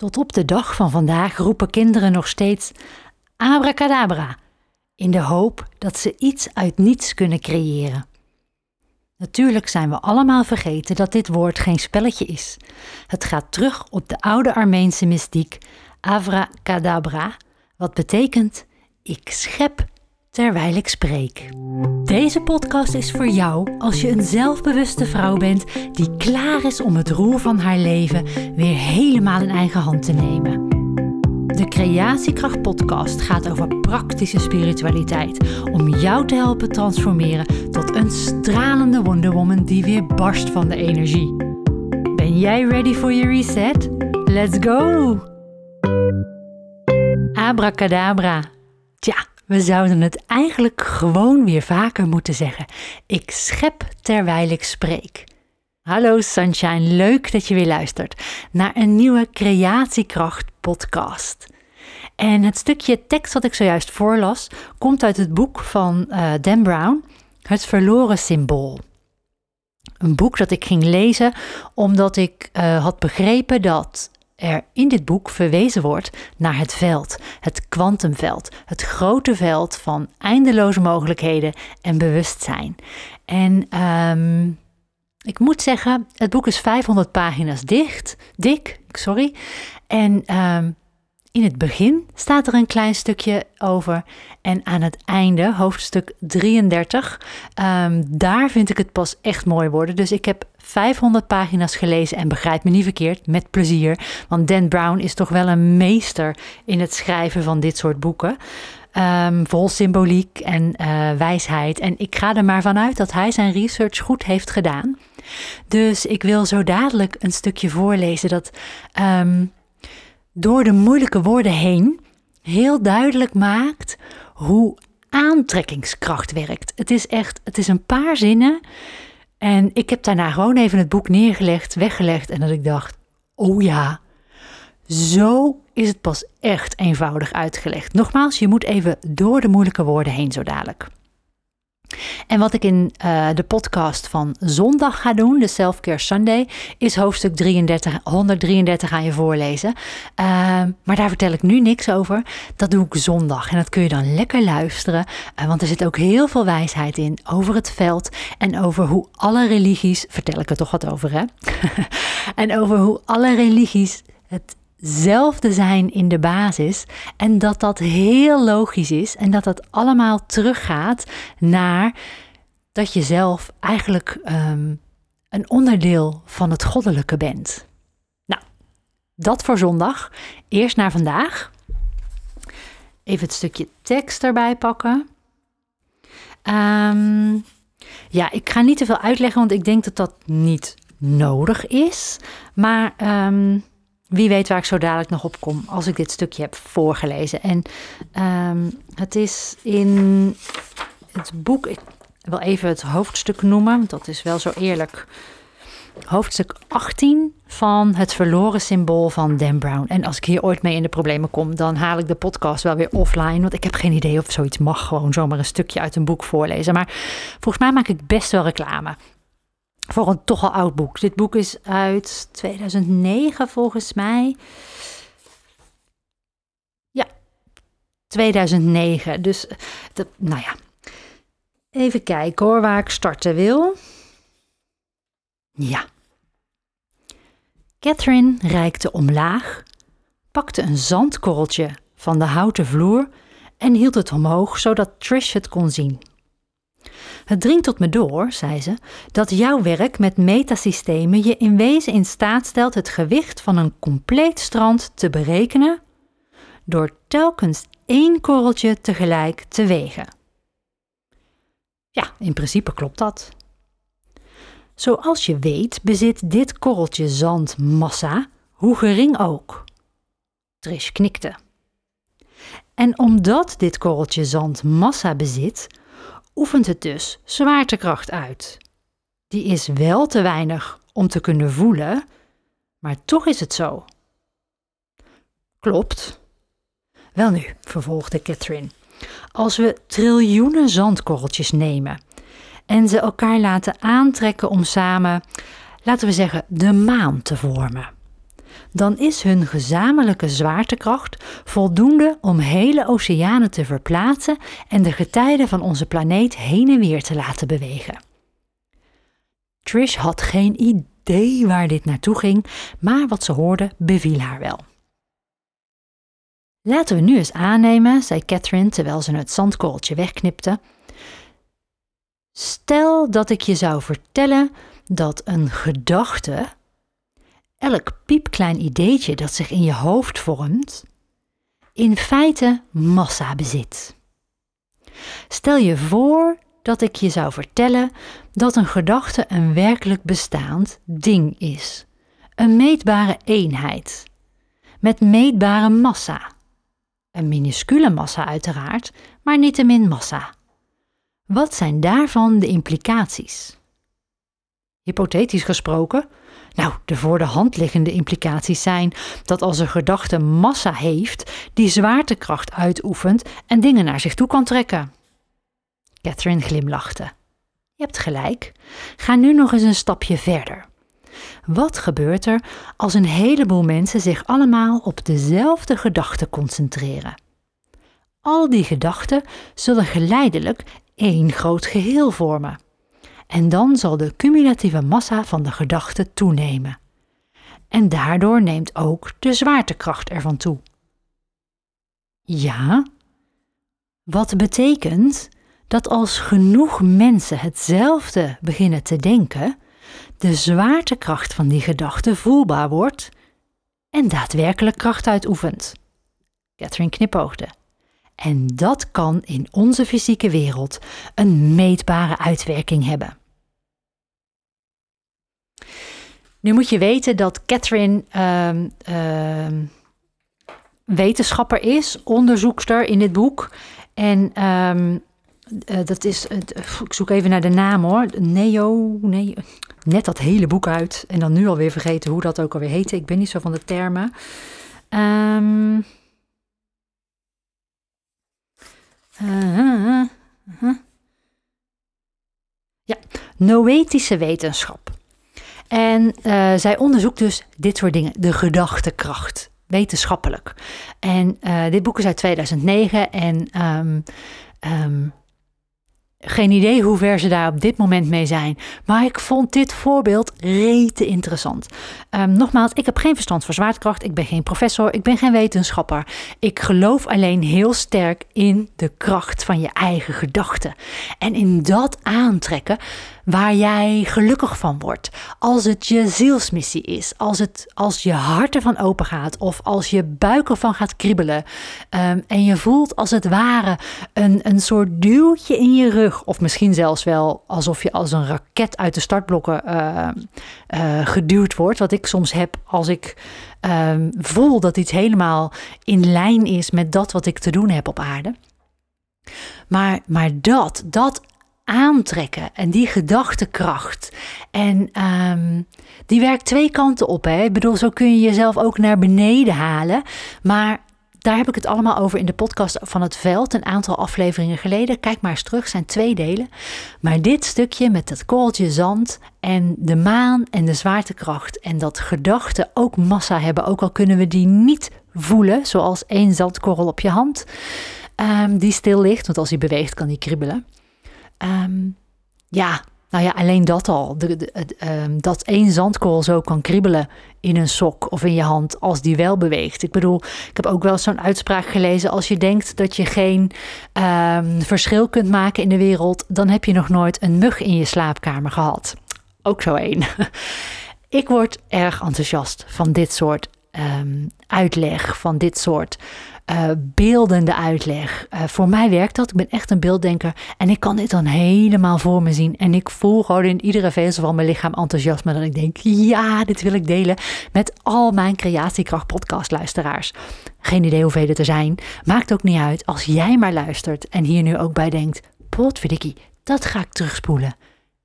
Tot op de dag van vandaag roepen kinderen nog steeds abracadabra, in de hoop dat ze iets uit niets kunnen creëren. Natuurlijk zijn we allemaal vergeten dat dit woord geen spelletje is. Het gaat terug op de oude Armeense mystiek abracadabra, wat betekent ik schep terwijl ik spreek. Deze podcast is voor jou als je een zelfbewuste vrouw bent die klaar is om het roer van haar leven weer helemaal in eigen hand te nemen. De Creatiekracht Podcast gaat over praktische spiritualiteit om jou te helpen transformeren tot een stralende Wonder Woman die weer barst van de energie. Ben jij ready voor je reset? Let's go! Abracadabra. Tja, we zouden het eigenlijk gewoon weer vaker moeten zeggen. Ik schep terwijl ik spreek. Hallo Sunshine, leuk dat je weer luistert naar een nieuwe Creatiekracht podcast. En het stukje tekst dat ik zojuist voorlas komt uit het boek van uh, Dan Brown, Het verloren symbool. Een boek dat ik ging lezen omdat ik uh, had begrepen dat er in dit boek verwezen wordt naar het veld, het kwantumveld, het grote veld van eindeloze mogelijkheden en bewustzijn. En um, ik moet zeggen, het boek is 500 pagina's dicht, dik, sorry. En um, in het begin staat er een klein stukje over. En aan het einde, hoofdstuk 33, um, ehm, daar vind ik het pas echt mooi worden. Dus ik heb 500 pagina's gelezen en begrijp me niet verkeerd, met plezier. Want Dan Brown is toch wel een meester in het schrijven van dit soort boeken. Um, vol symboliek en uh, wijsheid. En ik ga er maar vanuit dat hij zijn research goed heeft gedaan. Dus ik wil zo dadelijk een stukje voorlezen dat um, door de moeilijke woorden heen heel duidelijk maakt hoe aantrekkingskracht werkt. Het is echt, het is een paar zinnen. En ik heb daarna gewoon even het boek neergelegd, weggelegd en dat ik dacht, oh ja, zo is het pas echt eenvoudig uitgelegd. Nogmaals, je moet even door de moeilijke woorden heen zo dadelijk. En wat ik in uh, de podcast van zondag ga doen, de Self-Care Sunday, is hoofdstuk 33, 133 aan je voorlezen. Uh, maar daar vertel ik nu niks over. Dat doe ik zondag en dat kun je dan lekker luisteren. Uh, want er zit ook heel veel wijsheid in over het veld en over hoe alle religies, vertel ik er toch wat over hè? en over hoe alle religies het zelfde zijn in de basis en dat dat heel logisch is en dat dat allemaal teruggaat naar dat je zelf eigenlijk um, een onderdeel van het goddelijke bent. Nou, dat voor zondag. Eerst naar vandaag. Even het stukje tekst erbij pakken. Um, ja, ik ga niet te veel uitleggen, want ik denk dat dat niet nodig is. Maar um, wie weet waar ik zo dadelijk nog op kom als ik dit stukje heb voorgelezen. En um, het is in het boek, ik wil even het hoofdstuk noemen, dat is wel zo eerlijk. Hoofdstuk 18 van Het verloren symbool van Dan Brown. En als ik hier ooit mee in de problemen kom, dan haal ik de podcast wel weer offline. Want ik heb geen idee of zoiets mag. Gewoon zomaar een stukje uit een boek voorlezen. Maar volgens mij maak ik best wel reclame voor een toch al oud boek. Dit boek is uit 2009 volgens mij. Ja, 2009. Dus, de, nou ja. Even kijken hoor, waar ik starten wil. Ja. Catherine reikte omlaag, pakte een zandkorreltje van de houten vloer en hield het omhoog zodat Trish het kon zien. Het dringt tot me door, zei ze, dat jouw werk met metasystemen je in wezen in staat stelt het gewicht van een compleet strand te berekenen door telkens één korreltje tegelijk te wegen. Ja, in principe klopt dat. Zoals je weet bezit dit korreltje zand massa, hoe gering ook. Trish knikte. En omdat dit korreltje zand massa bezit, oefent het dus zwaartekracht uit. Die is wel te weinig om te kunnen voelen, maar toch is het zo. Klopt. Welnu, vervolgde Catherine, als we triljoenen zandkorreltjes nemen en ze elkaar laten aantrekken om samen, laten we zeggen, de maan te vormen, dan is hun gezamenlijke zwaartekracht voldoende om hele oceanen te verplaatsen en de getijden van onze planeet heen en weer te laten bewegen. Trish had geen idee waar dit naartoe ging, maar wat ze hoorde beviel haar wel. Laten we nu eens aannemen, zei Catherine terwijl ze het zandkorreltje wegknipte. Stel dat ik je zou vertellen dat een gedachte, elk piepklein ideetje dat zich in je hoofd vormt, in feite massa bezit. Stel je voor dat ik je zou vertellen dat een gedachte een werkelijk bestaand ding is, een meetbare eenheid, met meetbare massa. Een minuscule massa uiteraard, maar niettemin massa. Wat zijn daarvan de implicaties? Hypothetisch gesproken, nou, de voor de hand liggende implicaties zijn dat als een gedachte massa heeft, die zwaartekracht uitoefent en dingen naar zich toe kan trekken. Catherine glimlachte. Je hebt gelijk. Ga nu nog eens een stapje verder. Wat gebeurt er als een heleboel mensen zich allemaal op dezelfde gedachte concentreren? Al die gedachten zullen geleidelijk één groot geheel vormen. En dan zal de cumulatieve massa van de gedachte toenemen. En daardoor neemt ook de zwaartekracht ervan toe. Ja, wat betekent dat als genoeg mensen hetzelfde beginnen te denken, de zwaartekracht van die gedachte voelbaar wordt en daadwerkelijk kracht uitoefent. Catherine knipoogde. En dat kan in onze fysieke wereld een meetbare uitwerking hebben. Nu moet je weten dat Catherine uh, uh, wetenschapper is, onderzoekster in dit boek. En um, uh, dat is, ik zoek even naar de naam hoor. Neo, nee, net dat hele boek uit. En dan nu alweer vergeten hoe dat ook alweer heette. Ik ben niet zo van de termen. Um, ja, noetische wetenschap. En uh, zij onderzoekt dus dit soort dingen, de gedachtekracht, wetenschappelijk. En uh, dit boek is uit 2009 en um, um, geen idee hoe ver ze daar op dit moment mee zijn. Maar ik vond dit voorbeeld rete interessant. Um, nogmaals, ik heb geen verstand van zwaartekracht. Ik ben geen professor. Ik ben geen wetenschapper. Ik geloof alleen heel sterk in de kracht van je eigen gedachten. En in dat aantrekken waar jij gelukkig van wordt. Als het je zielsmissie is, als, het, als je hart ervan open gaat of als je buik ervan gaat kriebelen um, en je voelt als het ware een, een soort duwtje in je rug of misschien zelfs wel alsof je als een raket uit de startblokken uh, uh, geduwd wordt, wat ik soms heb als ik um, voel dat iets helemaal in lijn is met dat wat ik te doen heb op aarde. Maar, maar dat, dat aantrekken en die gedachtekracht. En um, die werkt twee kanten op. Hè? Ik bedoel, zo kun je jezelf ook naar beneden halen. Maar daar heb ik het allemaal over in de podcast van het veld, een aantal afleveringen geleden. Kijk maar eens terug, zijn twee delen. Maar dit stukje met dat korreltje zand en de maan en de zwaartekracht en dat gedachten ook massa hebben, ook al kunnen we die niet voelen, zoals één zandkorrel op je hand, um, die stil ligt, want als die beweegt kan die kriebelen. Um, ja, nou ja, alleen dat al. De, um, dat één zandkorrel zo kan kriebelen in een sok of in je hand als die wel beweegt. Ik bedoel, ik heb ook wel zo'n uitspraak gelezen. Als je denkt dat je geen um, verschil kunt maken in de wereld, dan heb je nog nooit een mug in je slaapkamer gehad. Ook zo één. ik word erg enthousiast van dit soort uitleg, van dit soort uh, beeldende uitleg. Uh, voor mij werkt dat. Ik ben echt een beelddenker. En ik kan dit dan helemaal voor me zien. En ik voel gewoon in iedere vezel van mijn lichaam enthousiasme. Dat ik denk, ja, dit wil ik delen met al mijn Creatiekracht podcast luisteraars. Geen idee hoeveel er zijn. Maakt ook niet uit als jij maar luistert. En hier nu ook bij denkt, potverdikkie, dat ga ik terugspoelen.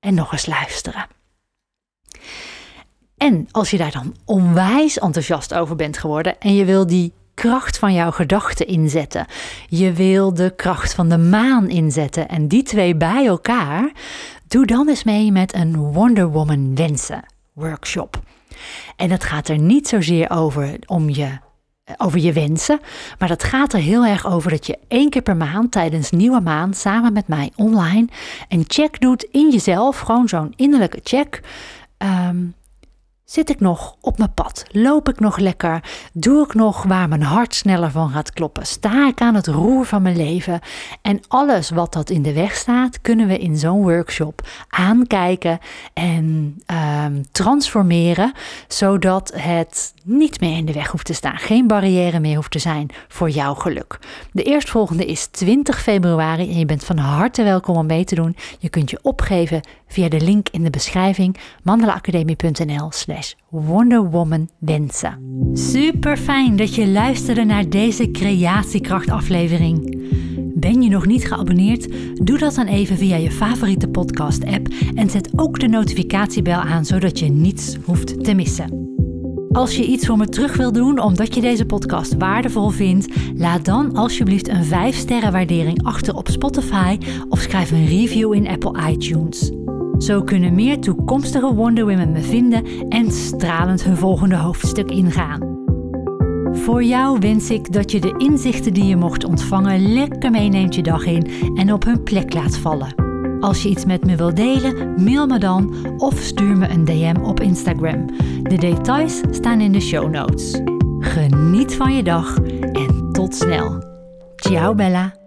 En nog eens luisteren. En als je daar dan onwijs enthousiast over bent geworden en je wil die kracht van jouw gedachten inzetten. Je wil de kracht van de maan inzetten. En die twee bij elkaar, doe dan eens mee met een Wonder Woman wensen workshop. En dat gaat er niet zozeer over om je over je wensen. Maar dat gaat er heel erg over dat je één keer per maand tijdens nieuwe maand samen met mij online een check doet in jezelf. Gewoon zo'n innerlijke check. Ehm, Zit ik nog op mijn pad? Loop ik nog lekker? Doe ik nog waar mijn hart sneller van gaat kloppen? Sta ik aan het roer van mijn leven? En alles wat dat in de weg staat, kunnen we in zo'n workshop aankijken en um, transformeren, zodat het niet meer in de weg hoeft te staan. Geen barrière meer hoeft te zijn voor jouw geluk. De eerstvolgende is 20 februari en je bent van harte welkom om mee te doen. Je kunt je opgeven via de link in de beschrijving mandelaacademie.nl Wonder wensen. Super fijn dat je luisterde naar deze creatiekracht aflevering. Ben je nog niet geabonneerd? Doe dat dan even via je favoriete podcast app en zet ook de notificatiebel aan zodat je niets hoeft te missen. Als je iets voor me terug wil doen omdat je deze podcast waardevol vindt, laat dan alsjeblieft een 5-sterren waardering achter op Spotify of schrijf een review in Apple iTunes. Zo kunnen meer toekomstige Wonder Women me vinden en stralend hun volgende hoofdstuk ingaan. Voor jou wens ik dat je de inzichten die je mocht ontvangen lekker meeneemt je dag in en op hun plek laat vallen. Als je iets met me wilt delen, mail me dan of stuur me een DM op Instagram. De details staan in de show notes. Geniet van je dag en tot snel. Ciao Bella.